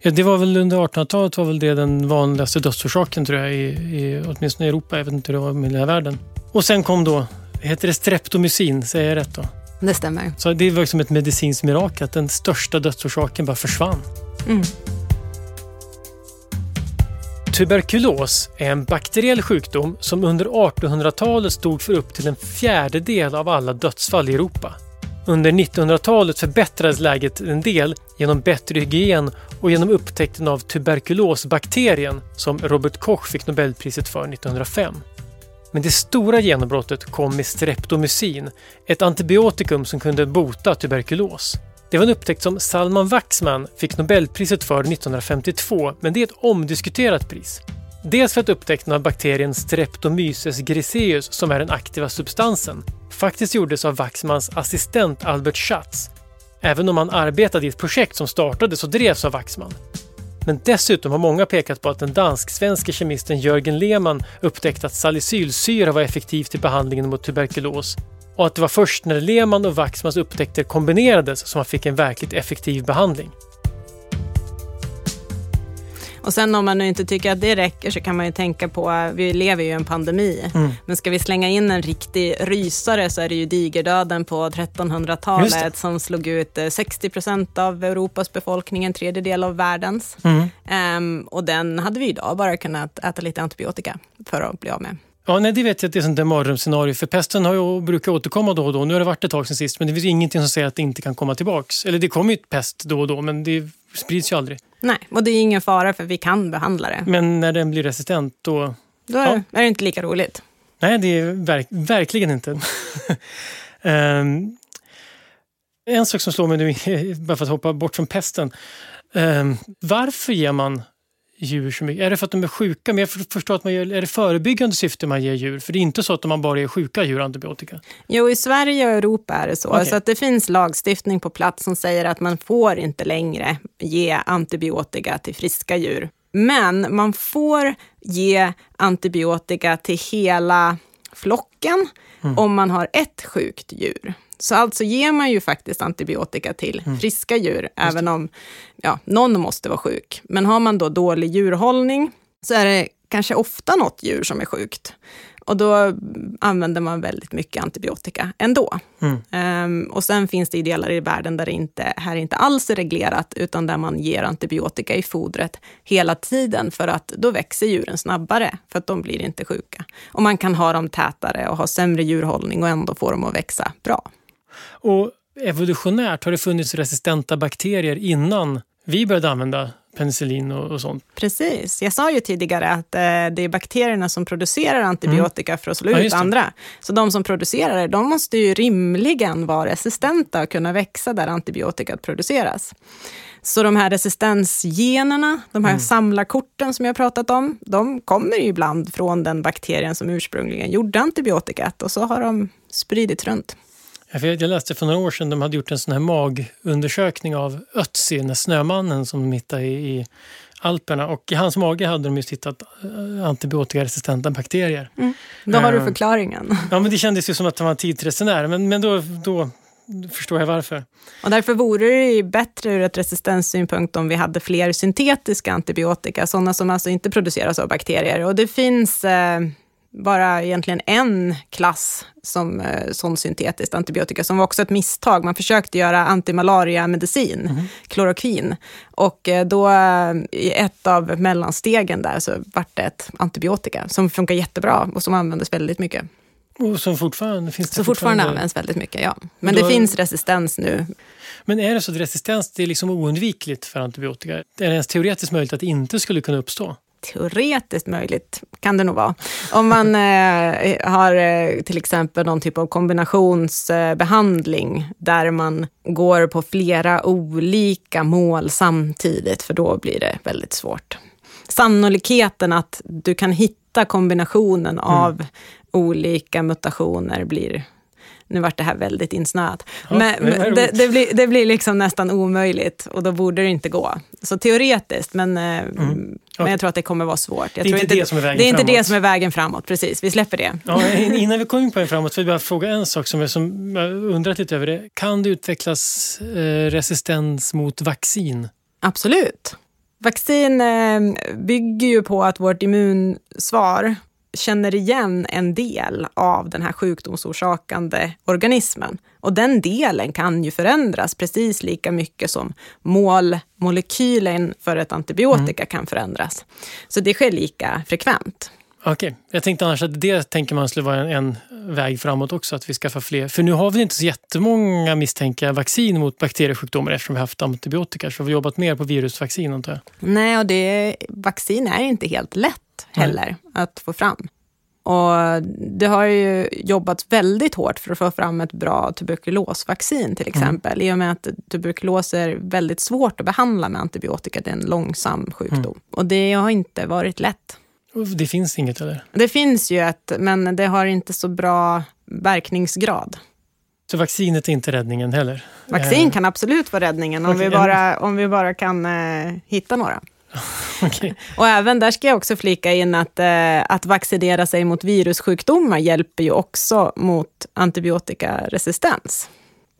Ja, det var väl under 1800-talet var väl det den vanligaste dödsorsaken tror jag, i, i, åtminstone i Europa. Jag vet inte hur det var i hela världen. Och sen kom då, heter det streptomycin, säger jag rätt då? Det stämmer. Så det var som ett medicinskt mirakel att den största dödsorsaken bara försvann. Mm. Tuberkulos är en bakteriell sjukdom som under 1800-talet stod för upp till en fjärdedel av alla dödsfall i Europa. Under 1900-talet förbättrades läget en del genom bättre hygien och genom upptäckten av tuberkulosbakterien som Robert Koch fick Nobelpriset för 1905. Men det stora genombrottet kom med streptomycin, ett antibiotikum som kunde bota tuberkulos. Det var en upptäckt som Salman Waxman fick Nobelpriset för 1952, men det är ett omdiskuterat pris. Dels för att upptäckten av bakterien Streptomyces griseus, som är den aktiva substansen, faktiskt gjordes av Waxmans assistent Albert Schatz, även om han arbetade i ett projekt som startades och drevs av Waxman. Men dessutom har många pekat på att den dansk-svenske kemisten Jörgen Lehmann upptäckte att salicylsyra var effektivt i behandlingen mot tuberkulos och att det var först när Lehmann och Waxmans upptäckter kombinerades som man fick en verkligt effektiv behandling. Och sen om man nu inte tycker att det räcker så kan man ju tänka på, vi lever ju i en pandemi, mm. men ska vi slänga in en riktig rysare så är det ju digerdöden på 1300-talet som slog ut 60 eh, procent av Europas befolkning, en tredjedel av världens. Mm. Um, och den hade vi idag bara kunnat äta lite antibiotika för att bli av med. Ja, nej, det vet jag att det är sånt där mardrömsscenario. För pesten har ju, brukar återkomma då och då. Nu har det varit ett tag sedan sist, men det finns ingenting som säger att det inte kan komma tillbaks. Eller det kommer ju pest då och då, men det sprids ju aldrig. Nej, och det är ingen fara för vi kan behandla det. Men när den blir resistent då... Då är, ja. är det inte lika roligt. Nej, det är verk, verkligen inte. um, en sak som slår mig nu, bara för att hoppa bort från pesten. Um, varför ger man djur så mycket? Är det för att de är sjuka? Men jag förstår att man gör, är det förebyggande syfte man ger djur? För det är inte så att man bara ger sjuka djur antibiotika. Jo, i Sverige och Europa är det så. Okay. Så att det finns lagstiftning på plats som säger att man får inte längre ge antibiotika till friska djur. Men man får ge antibiotika till hela flocken mm. om man har ett sjukt djur. Så alltså ger man ju faktiskt antibiotika till mm. friska djur, även om ja, någon måste vara sjuk. Men har man då dålig djurhållning så är det kanske ofta något djur som är sjukt. Och då använder man väldigt mycket antibiotika ändå. Mm. Um, och sen finns det delar i världen där det inte, här inte alls är reglerat, utan där man ger antibiotika i fodret hela tiden, för att då växer djuren snabbare, för att de blir inte sjuka. Och man kan ha dem tätare och ha sämre djurhållning och ändå få dem att växa bra. Och evolutionärt har det funnits resistenta bakterier innan vi började använda penicillin och, och, sånt. Precis. Jag sa ju tidigare att eh, det är bakterierna som producerar antibiotika mm. för att slå ut ja, andra. Så de som producerar det, de måste ju rimligen vara resistenta och kunna växa där antibiotikat produceras. Så de här resistensgenerna, de här mm. samlarkorten som jag pratat om, de kommer ju ibland från den bakterien som ursprungligen gjorde antibiotikat och så har de spridits runt. Jag läste för några år sedan de hade gjort en sån här magundersökning av Ötzi, den snömannen som de hittade i, Alperna. Och i hans mage hade de just hittat eh, antibiotikaresistenta bakterier. Mm. Då har du eh, förklaringen. Ja, men det kändes ju som att han var en tidsresenär. Men, men då, då förstår jag varför. Och därför vore det bättre ur ett resistenssynpunkt om vi hade fler syntetiska antibiotika, sådana som alltså inte produceras av bakterier. Och det finns eh, bara egentligen en klass som eh, sån syntetiskt antibiotika, som var också ett misstag. Man försökte göra antimalaria-medicin, mm. kloroquin. Och eh, då eh, i ett av mellanstegen där så vart det ett antibiotika som funkar jättebra och som användes väldigt mycket. Och som fortfarande finns det Så fortfarande, fortfarande används väldigt mycket, ja. Men då, det finns resistens nu. Men är det så att resistens det är liksom oundvikligt för antibiotika? Är det ens teoretiskt möjligt att det inte skulle kunna uppstå? Teoretiskt möjligt, kan det nog vara. Om man eh, har eh, till exempel någon typ av kombinationsbehandling, eh, där man går på flera olika mål samtidigt, för då blir det väldigt svårt. Sannolikheten att du kan hitta kombinationen mm. av olika mutationer blir nu vart det här väldigt insnöat. Ja, men, men det, det, blir, det blir liksom nästan omöjligt och då borde det inte gå. Så teoretiskt, men, eh, mm. men jag tror att det kommer vara svårt. Jag det är inte det som är vägen Det är inte framåt. det som är vägen framåt, precis. Vi släpper det. Ja, innan vi kommer in på vägen framåt, vill jag bara fråga en sak som jag, som jag undrat lite över. Det. Kan det utvecklas eh, resistens mot vaccin? Absolut. Vaccin eh, bygger ju på att vårt immunsvar känner igen en del av den här sjukdomsorsakande organismen. Och den delen kan ju förändras precis lika mycket som målmolekylen för ett antibiotika mm. kan förändras. Så det sker lika frekvent. Okej, okay. jag tänkte annars att det tänker man skulle vara en, en, väg framåt också, att vi skaffar fler. För nu har vi inte så jättemånga misstänka vaccin mot bakteriesjukdomar eftersom vi haft antibiotika. Så vi har jobbat mer på virusvaccin antar jag. Nej, och det, vaccin är inte helt lätt heller Nej. att få fram. Och det har ju jobbats väldigt hårt för att få fram ett bra tuberkulosvaccin till exempel, mm. i och med att tuberkulos är väldigt svårt att behandla med antibiotika. Det är en långsam sjukdom. Mm. Och det har inte varit lätt. Det finns inget eller? Det finns ju ett, men det har inte så bra verkningsgrad. Så vaccinet är inte räddningen heller? Vaccin eh, kan absolut vara räddningen, om, vi, bara, om vi bara kan eh, hitta några. okay. Och även där ska jag också flika in att, eh, att vaccinera sig mot virussjukdomar hjälper ju också mot antibiotikaresistens.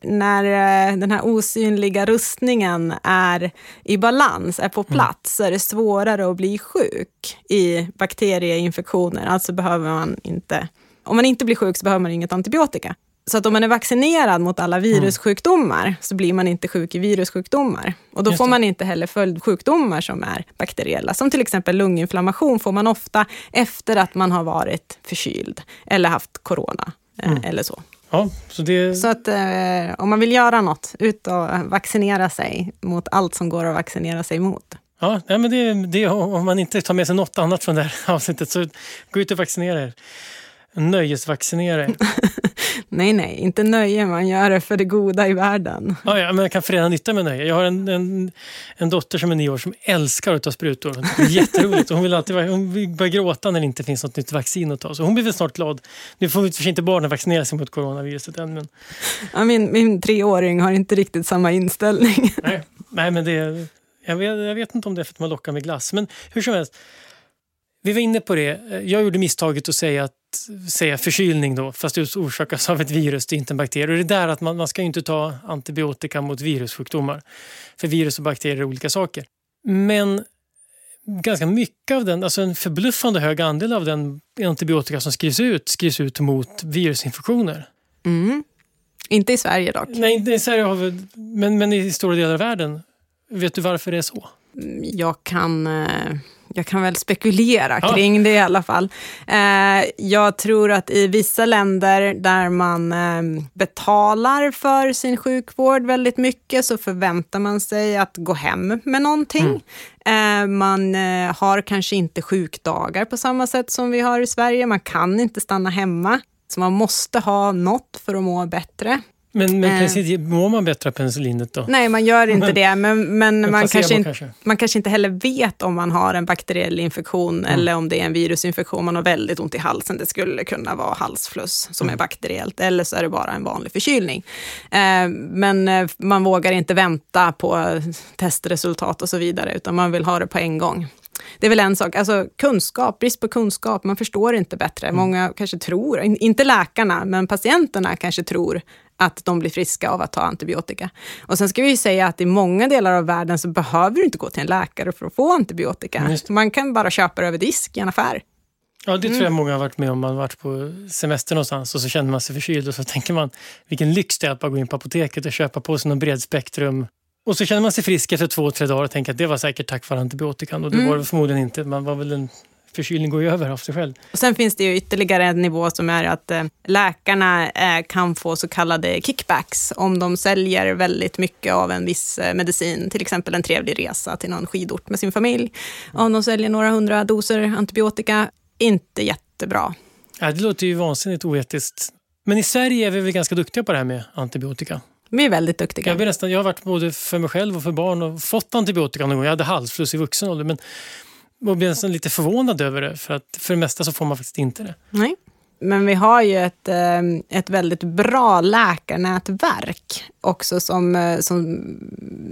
När eh, den här osynliga rustningen är i balans, är på mm. plats, så är det svårare att bli sjuk i bakterieinfektioner. Alltså behöver man inte, om man inte blir sjuk så behöver man inget antibiotika. Så att om man är vaccinerad mot alla virussjukdomar mm. så blir man inte sjuk i virussjukdomar. Och då får man inte heller följdsjukdomar som är bakteriella. Som till exempel lunginflammation får man ofta efter att man har varit förkyld eller haft corona eh, mm. eller så. Ja, så, det... så att eh, om man vill göra något, ut och vaccinera sig mot allt som går att vaccinera sig mot. Ja, men det, det, om man inte tar med sig något annat från det här avsnittet så gå ut och vaccinera er. Nöjesvaccinera er. Nej, nej, inte nöje. Man gör det för det goda i världen. Ja, ja men jag kan förena nytta med nöje. Jag har en, en, en dotter som är nio år som älskar att ta sprutor. Det är jätteroligt. Hon vill alltid hon vill börja gråta när det inte finns något nytt vaccin att ta. Så hon blir väl snart glad. Nu får för inte barnen vaccinera sig mot coronaviruset än. Men... Ja, min, min treåring har inte riktigt samma inställning. Nej, nej men det, jag, vet, jag vet inte om det är för att man lockar med glass. Men hur som helst. Vi var inne på det. Jag gjorde misstaget att säga att säga förkylning då, fast det orsakas av ett virus, det är inte en bakterie. Och det är där att man, man ska inte ta antibiotika mot virussjukdomar. För virus och bakterier är olika saker. Men ganska mycket av den, alltså en förbluffande hög andel av den antibiotika som skrivs ut, skrivs ut mot virusinfektioner. Mm. Inte i Sverige dock. Nej, inte i Sverige har vi, men, men i stora delar av världen. Vet du varför det är så? Jag kan... Eh jag kan väl spekulera ja. kring det i alla fall. Eh, jag tror att i vissa länder där man eh, betalar för sin sjukvård väldigt mycket så förväntar man sig att gå hem med någonting. Mm. Eh, man eh, har kanske inte sjukdagar på samma sätt som vi har i Sverige. Man kan inte stanna hemma. Så man måste ha något för att må bättre. Men, men eh. mår man bättre av penicillinet då? Nej, man gör inte men, det. Men, men man, kanske in, kanske. man kanske inte heller vet om man har en bakteriell infektion mm. eller om det är en virusinfektion. Man har väldigt ont i halsen. Det skulle kunna vara halsfluss som mm. är bakteriellt. Eller så är det bara en vanlig förkylning. Eh, men eh, man vågar inte vänta på testresultat och så vidare, utan man vill ha det på en gång. Det är väl en sak. Alltså kunskap, brist på kunskap. Man förstår inte bättre. Mm. Många kanske tror, inte läkarna, men patienterna kanske tror att de blir friska av att ta antibiotika. Och sen ska vi säga att i många delar av världen så behöver du inte gå till en läkare för att få antibiotika. Man kan bara köpa det över disk i en affär. Ja, det tror jag mm. många har varit med om. Man har varit på semester någonstans och så känner man sig förkyld och så tänker man vilken lyx det är att bara gå in på apoteket och köpa på sig någon bredspektrum. Och så känner man sig frisk efter två, tre dagar och tänker att det var säkert tack vare antibiotikan. Och det mm. var det förmodligen inte. Man var väl en förkylning går ju över av sig själv. Och sen finns det ju ytterligare en nivå som är att eh, läkarna eh, kan få så kallade kickbacks om de säljer väldigt mycket av en viss eh, medicin, till exempel en trevlig resa till någon skidort med sin familj. Om de säljer några hundra doser antibiotika, inte jättebra. Ja, det låter ju vansinnigt oetiskt. Men i Sverige är vi väl ganska duktiga på det här med antibiotika? Vi är väldigt duktiga. Jag, nästan, jag har varit både för mig själv och för barn och fått antibiotika någon gång. Jag hade halsfluss i vuxen ålder. Men och blev nästan lite förvånad över det. För att för det mesta så får man faktiskt inte det. Nej. Men vi har ju ett, ehm, ett väldigt bra läkarnätverk också som, eh, som,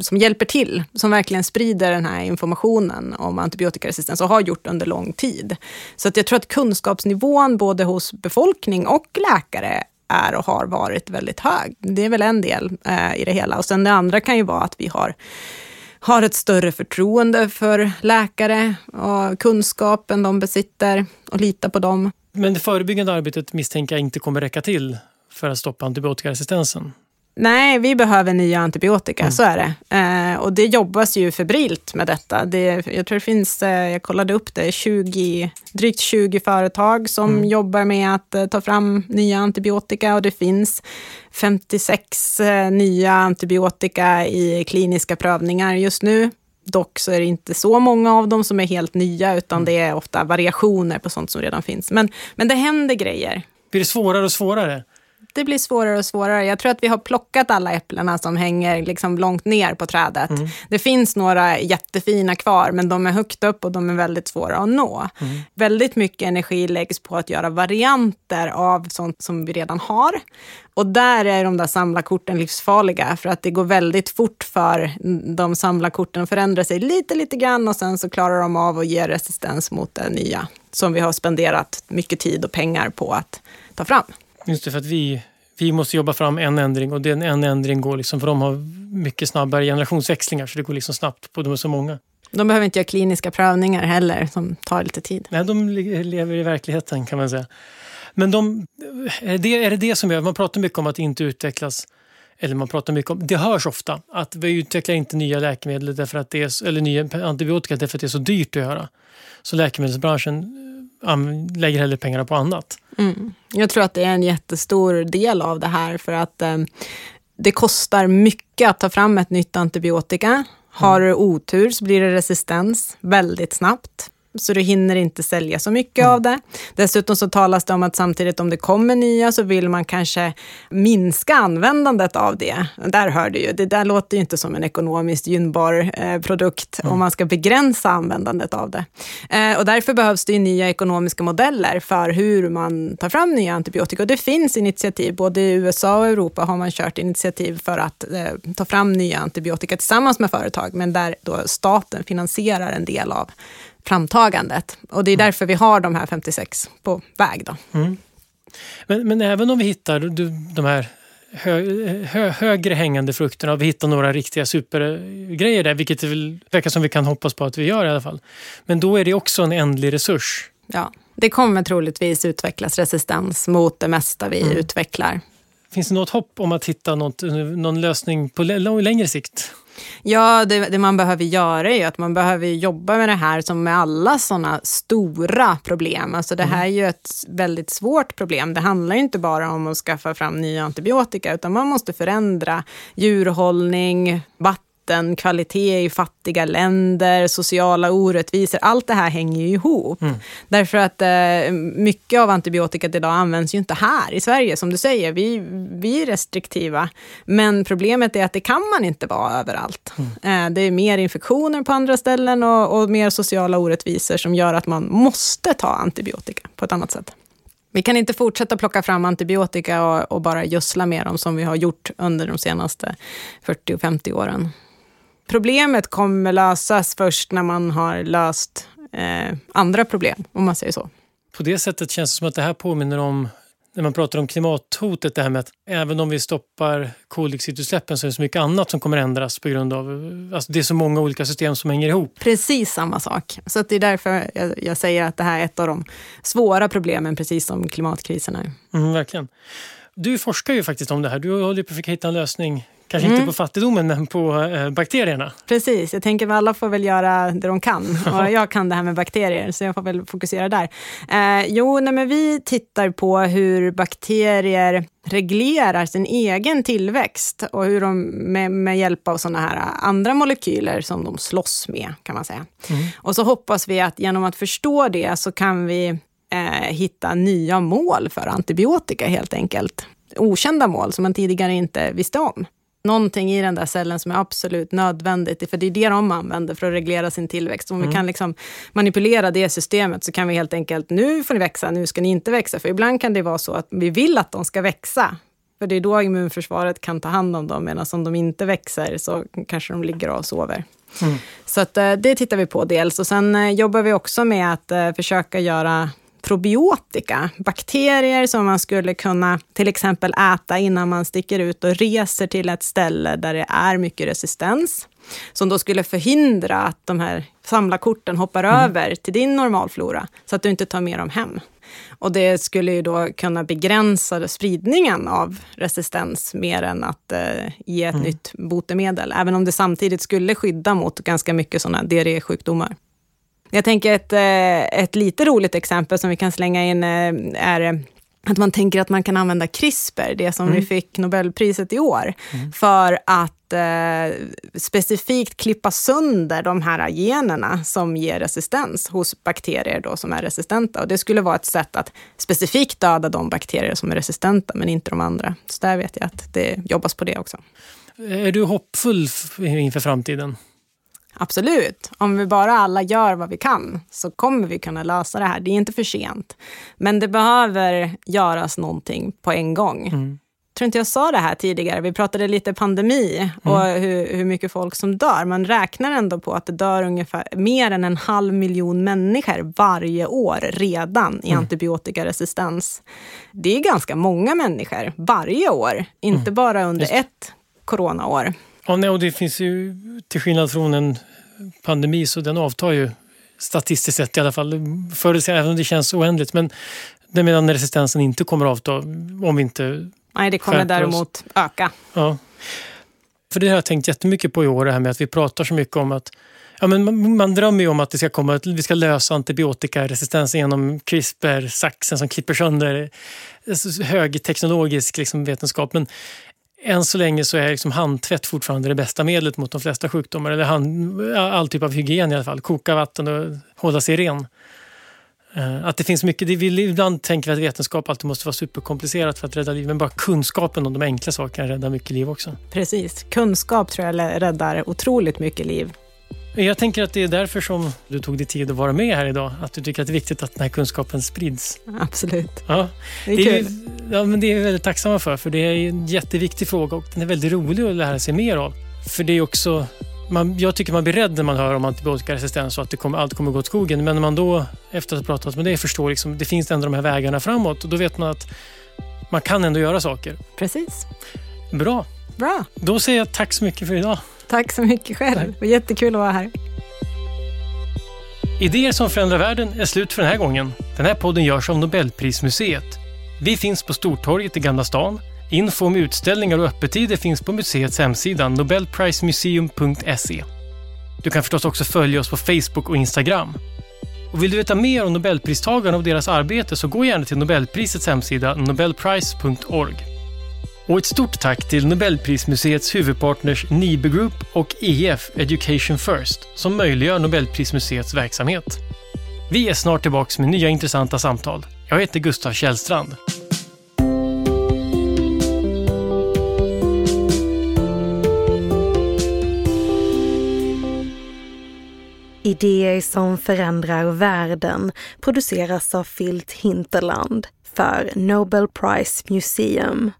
som hjälper till, som verkligen sprider den här informationen om antibiotikaresistens och har gjort under lång tid. Så att jag tror att kunskapsnivån både hos befolkning och läkare är och har varit väldigt hög. Det är väl en del eh, i det hela. Och sen det andra kan ju vara att vi har har ett större förtroende för läkare och kunskapen de besitter och litar på dem. Men det förebyggande arbetet misstänker jag inte kommer räcka till för att stoppa antibiotikaresistensen? Nej, vi behöver nya antibiotika, mm. så är det. Eh, och det jobbas ju febrilt med detta. Det, jag tror det finns, eh, jag kollade upp det, 20, drygt 20 företag som mm. jobbar med att eh, ta fram nya antibiotika och det finns 56 eh, nya antibiotika i kliniska prövningar just nu. Dock så är det inte så många av dem som är helt nya, utan mm. det är ofta variationer på sånt som redan finns. Men, men det händer grejer. Blir det svårare och svårare? Det blir svårare och svårare. Jag tror att vi har plockat alla äpplena som hänger liksom långt ner på trädet. Mm. Det finns några jättefina kvar, men de är högt upp och de är väldigt svåra att nå. Mm. Väldigt mycket energi läggs på att göra varianter av sånt som vi redan har. Och där är de där samlarkorten livsfarliga, för att det går väldigt fort för de samlarkorten att förändra sig lite, lite grann och sen så klarar de av att ge resistens mot det nya, som vi har spenderat mycket tid och pengar på att ta fram. Just det, för att vi, vi måste jobba fram en ändring och den en ändring går liksom, för de har mycket snabbare generationsväxlingar så det går liksom snabbt på de är så många. De behöver inte göra kliniska prövningar heller som tar lite tid. Nej, de lever i verkligheten kan man säga. Men de, är, det, är det det som gör, man pratar mycket om att inte utvecklas eller man pratar mycket om, det hörs ofta att vi utvecklar inte nya läkemedel därför att det är, eller nya antibiotika därför att det är så dyrt att göra. Så läkemedelsbranschen lägger hellre pengarna på annat. Mm. Jag tror att det är en jättestor del av det här för att eh, det kostar mycket att ta fram ett nytt antibiotika. Har du otur så blir det resistens väldigt snabbt så du hinner inte sälja så mycket mm. av det. Dessutom så talas det om att samtidigt om det kommer nya så vill man kanske minska användandet av det. Där hör du ju, det där låter ju inte som en ekonomiskt gynnbar eh, produkt mm. om man ska begränsa användandet av det. Eh, och därför behövs det nya ekonomiska modeller för hur man tar fram nya antibiotika. Och det finns initiativ, både i USA och Europa har man kört initiativ för att eh, ta fram nya antibiotika tillsammans med företag, men där då staten finansierar en del av framtagandet. Och det är mm. därför vi har de här 56 på väg. Då. Mm. Men, men även om vi hittar de här hö, hö, högre hängande frukterna och vi hittar några riktiga supergrejer där, vilket det verkar som vi kan hoppas på att vi gör i alla fall. Men då är det också en ändlig resurs. Ja, det kommer troligtvis utvecklas resistens mot det mesta vi mm. utvecklar. Finns det något hopp om att hitta något, någon lösning på längre sikt? Ja, det, det, man behöver göra är ju att man behöver jobba med det här som med alla sådana stora problem. Alltså det här mm. är ju ett väldigt svårt problem. Det handlar inte bara om att skaffa fram nya antibiotika, utan man måste förändra djurhållning, vatten vatten, kvalitet i fattiga länder, sociala orättvisor. Allt det här hänger ju ihop. Mm. Därför att eh, mycket av antibiotikat idag används ju inte här i Sverige. Som du säger, vi, vi är restriktiva. Men problemet är att det kan man inte vara överallt. Mm. Eh, det är mer infektioner på andra ställen och, och mer sociala orättvisor som gör att man måste ta antibiotika på ett annat sätt. Vi kan inte fortsätta plocka fram antibiotika och, och, bara gödsla med dem som vi har gjort under de senaste 40 och 50 åren problemet kommer lösas först när man har löst eh, andra problem, om man säger så. På det sättet känns det som att det här påminner om när man pratar om klimathotet, det här med att även om vi stoppar koldioxidutsläppen så är det så mycket annat som kommer ändras på grund av... Alltså det är så många olika system som hänger ihop. Precis samma sak. Så det är därför jag, jag, säger att det här är ett av de svåra problemen, precis som klimatkrisen är. Mm, verkligen. Du forskar ju faktiskt om det här. Du håller på att försöka hitta en lösning Kanske mm. inte på fattigdomen, men på eh, bakterierna. Precis, jag tänker att alla får väl göra det de kan. Och jag kan det här med bakterier, så jag får väl fokusera där. Eh, jo, nej, men vi tittar på hur bakterier reglerar sin egen tillväxt och hur de med, med hjälp av sådana här andra molekyler som de slåss med, kan man säga. Mm. Och så hoppas vi att genom att förstå det så kan vi eh, hitta nya mål för antibiotika helt enkelt. Okända mål som man tidigare inte visste om någonting i den där cellen som är absolut nödvändigt, för det är det de använder för att reglera sin tillväxt. Om mm. vi kan liksom manipulera det systemet så kan vi helt enkelt, nu får ni växa, nu ska ni inte växa. För ibland kan det vara så att vi vill att de ska växa, för det är då immunförsvaret kan ta hand om dem, medan om de inte växer så kanske de ligger och sover. Mm. Så att, eh, det tittar vi på dels. Och sen eh, jobbar vi också med att uh, försöka göra probiotika, bakterier som man skulle kunna till exempel äta innan man sticker ut och reser till ett ställe där det är mycket resistens. Som då skulle förhindra att de här samlarkorten hoppar mm. över till din normalflora, så att du inte tar med dem hem. Och det skulle ju då kunna begränsa spridningen av resistens mer än att eh, ge ett mm. nytt botemedel, även om det samtidigt skulle skydda mot ganska mycket sådana diarrésjukdomar. Jag tänker ett, eh, ett lite roligt exempel som vi kan slänga in eh, är att man tänker att man kan använda CRISPR, det som mm. vi fick Nobelpriset i år, mm. för att eh, specifikt klippa sönder de här generna som ger resistens hos bakterier då som är resistenta. Och det skulle vara ett sätt att specifikt döda de bakterier som är resistenta, men inte de andra. Så där vet jag att det jobbas på det också. Är du hoppfull inför framtiden? Absolut. Om vi bara alla gör vad vi kan så kommer vi kunna lösa det här. Det är inte för sent. Men det behöver göras någonting på en gång. Mm. Jag tror inte jag sa det här tidigare. Vi pratade lite pandemi och mm. hur, hur, mycket folk som dör. Man räknar ändå på att det dör ungefär mer än en halv miljon människor varje år redan i mm. antibiotikaresistens. Det är ganska många människor varje år, inte mm. bara under ett coronaår. Ja, nej, och det finns ju, till skillnad från en pandemi, så den avtar ju statistiskt sett i alla fall. Förr även om det känns oändligt. Men det medan resistensen inte kommer att avta om vi inte Nej, det kommer däremot oss. öka. Ja. För det har jag tänkt jättemycket på i år, det här med att vi pratar så mycket om att Ja, men man, man drömmer ju om att det ska komma, vi ska lösa antibiotikaresistensen genom CRISPR-saxen som klipper sönder högteknologisk liksom, vetenskap. Men än så länge så är liksom handtvätt fortfarande det bästa medlet mot de flesta sjukdomar. Eller hand, all typ av hygien i alla fall. Koka vatten och hålla sig ren. Eh, att det finns mycket, det vill, ibland tänker vi att vetenskap alltid måste vara superkomplicerat för att rädda liv. Men bara kunskapen om de enkla sakerna räddar mycket liv också. Precis. Kunskap tror jag räddar otroligt mycket liv. Jag tänker att det är därför som du tog dig tid att vara med här idag. Att du tycker att det är viktigt att den här kunskapen sprids. Absolut. Ja, det är, det är Ja, men det är vi väldigt tacksamma för. För det är en jätteviktig fråga och den är väldigt rolig att lära sig mer av. För det är också... Man, jag tycker man blir rädd när man hör om antibiotikaresistens och att det kommer, allt kommer gå åt skogen. Men när man då, efter att ha pratat med dig, förstår liksom, det finns ändå de här vägarna framåt. Och då vet man att man kan ändå göra saker. Precis. Bra. Bra. Då säger jag tack så mycket för idag. Tack så mycket själv. Tack. Det var jättekul att vara här. Idéer som förändrar världen är slut för den här gången. Den här podden görs av Nobelprismuseet. Vi finns på Stortorget i Gamla stan. Info om utställningar och öppettider finns på museets hemsida nobelprismuseum.se. Du kan förstås också följa oss på Facebook och Instagram. Och vill du veta mer om Nobelpristagarna och deras arbete så gå gärna till Nobelprisets hemsida nobelprice.org. Och ett stort tack till Nobelprismuseets huvudpartners Nibe Group och EF Education First som möjliggör Nobelprismuseets verksamhet. Vi är snart tillbaka med nya intressanta samtal. Jag heter Gustav Källstrand. Idéer som förändrar världen produceras av Filt Hinterland för Nobel Prize Museum